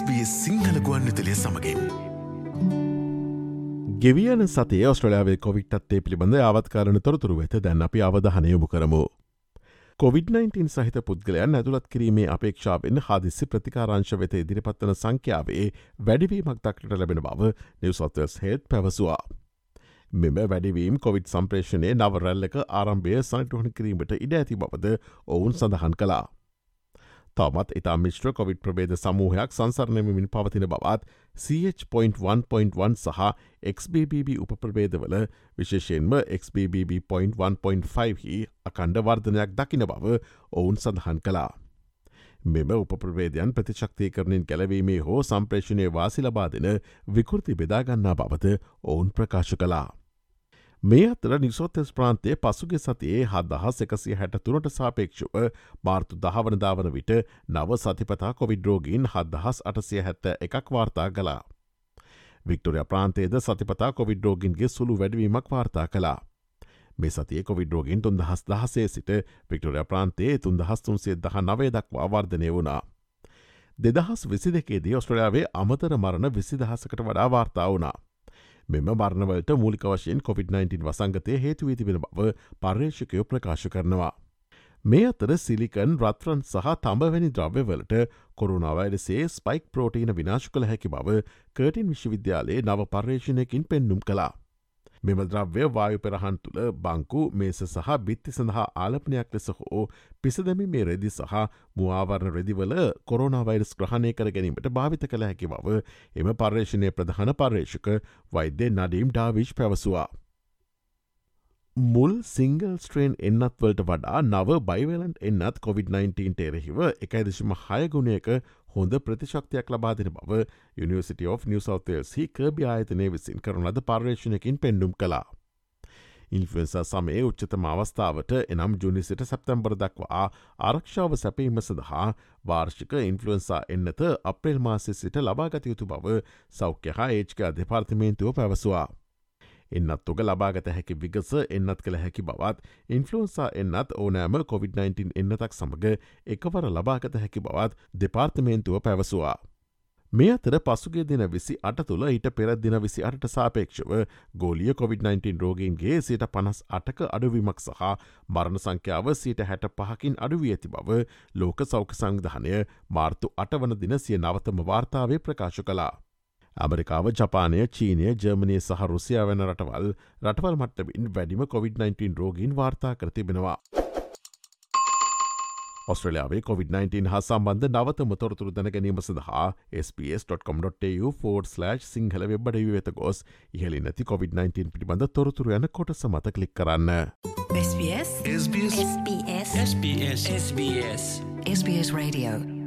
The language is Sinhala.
SBS සිංහල ගුවන්විතලය සමඟින්. ගෙවියන සතේ ඔස්ට්‍රලයාාවේ කොවිට්ත්තේ පිළිබඳ ආවත්කාරණ තොරතුරු වෙත දැන් අපි අවධහනයමු කරමු. COොVID-19 සහිත පුද්ගලයන් ඇතුළත් කිරීමේ අපේක්ෂාවෙන් හදිසි ප්‍රතිකාරංශ වෙත ඉදිරිපත්වන සංඛ්‍යාවේ වැඩිවීමක් දක්ට ලැබෙන බව නිවසොත්තස් හෙත් පැවසවා. මෙම වැඩිවීම් කොවිD සම්ප්‍රේෂණය නවරැල්ලක ආරම්භය සනිටුහන කිරීමට ඉඩ ඇති බවද ඔවුන් සඳහන් කලා. තවමත් ඉතා මිශ්‍ර කොවිඩ් ප්‍රබේද සමූහයක් සංසරණයමින් පවතින බවත් CH.1.1 සහ XBBB උපප්‍රබේදවල විශේෂයෙන්ම XBBB.1.5 හි අකණ්ඩ වර්ධනයක් දකින බව ඔවුන් සඳහන් කලා. මෙම උපප්‍රවේදයන් ප්‍රතිශක්තිය කරනින් ගැලවීමේ හෝ සම්ප්‍රේෂණය වාසි ලබා දෙන විකෘති බෙදාගන්නා බවද ඔවුන් ප්‍රකාශ කලා. මේ අතර නිසෝතෙස් ප්‍රාන්තය පසුගේ සතියේ හදහස් එකසිය හැට තුනට සාපේක්ෂව මාර්තු දහවනදාවන විට නව සතිපතා කොවිඩ්රෝගීන් හදහස් අටසිය හැත්ත එකක් වාර්තා කලා. වික්ටෝරිය ප්‍රාන්තේද සතිපතා කොවිඩ්රෝගින්ගේ සුළු වැඩවීමක් වාර්තා කලා. මේ සතිය කොවිඩ්රෝගින් තුන්දහස් දහසේ සිට වික්ටෝරිය ප්‍රාන්තයේ තුන්දහස් තුන්සේ දහ නවේ දක්වා වර්ධනය වුණා. දෙදහස් විසි දෙකේදී ඔස්ට්‍රලයාාවේ අමතර මරණ විසිදහසකට වඩා වාර්තා වුණා. මෙම මරණවලට මූලික වශයෙන් COොVID-19 වසංගතය හේතුවී තිබෙන බව පර්යේෂකයෝ ප්‍රකාශ කරනවා. මේ අතර සිලිකන් රත්රන් සහ තඹවැනි ද්‍රව්‍යවලට කොරුණාවයිඩසේ ස්පයික් ප්‍රෝටීන විනාශ කළ හැකි බව කර්ටින් විශ්වවිද්‍යාලයේ නව පර්යේෂණයකින් පෙන්නුම් කලා. මෙම ද්‍රව්‍ය වායු පෙරහන් තුළ බංකු මේස සහ බිත්ති සඳහා ආලපනයක් ලෙස හෝ පිසදැමි මේ රෙදි සහ මුවාවරණ රෙදිවල කොරෝනාවයිරස් ග්‍රහණය කර ගැනීමට භාවිත කළ හැකි බව එම පර්යේෂණය ප්‍රධාන පර්යේෂක වෛද්‍ය නඩීම් ඩාවිශ් පැවසවා. මුල් සිංගල් ස්ට්‍රේන් එන්නත්වලට වඩා නව බයිවලන්ට එන්නත් COොVID-19 එරෙහිව එකයිදශම හයගුණයක හොඳ ප්‍රතිශක්තියක් ලබා දෙන බව University of New Southels හි කර්බි ආයතනය විසින් කරන ලද පර්යේෂණයකින් පෙන්ඩුම් කලා. ඉන්ෆන්සා සමේ උච්චතම අවස්ථාවට එනම් ජුනිසිට සැප්තැම්බර දක්වා ආරක්ෂාව සැපීම සඳහා වාර්ෂික ඉන්ෆලුවන්සා එන්නත අප්‍රේල් මාසෙ සිට ලබාගතයුතු බව සෞඛ්‍ය හා ඒච්ක දෙපාර්තිමේන්තුව පැවසවා. එන්නත් තුග ලබාගත හැකි විගස එන්නත් කළ හැකි බවත් ඉන්ෆලෝන්සා එන්නත් ඕනෑම COොVID-19 එන්නතක් සමඟ එකවර ලබාගත හැකි බවත් දෙපාර්තමේන්තුව පැවසවා. මේ අතර පසුගේ දින විසි අට තුළ ඊට පෙරදින විසි අට සාපේක්ෂව ගෝලිය COොVID-19 රෝගීන්ගේ සීට පනස් අටක අඩුවීමක් සහ මරණ සංඛ්‍යාව සීට හැට පහකින් අඩුවී ඇති බව ලෝක සෞඛ සංවිධානය මාර්තු අට වන දින සිය නවතම වාර්තාවේ ප්‍රකාශ කලා. ඇමරිකාව ජපානය චීනය ජර්මනය සහ රුසියා වෙන රටවල් රටවල් මට්ටමින් වැඩිම COොVID-19 රෝගීන් වාර්තා කරතිබෙනවා. ඔස්ට්‍රලයාාවේ COොVID-19 හා සම්බන්ධ නවතම තොරතුරු දැන ගැනීම සඳහා ps.com.tu4/ සිංහල වෙබ්බඩ වෙත ගොස් ඉහලි නැති COොVID-19 පිළිබඳ තොරතුරු යන කොට සමත කලික් කරන්න. SBS SBS SBS SBS SBS SBS Radio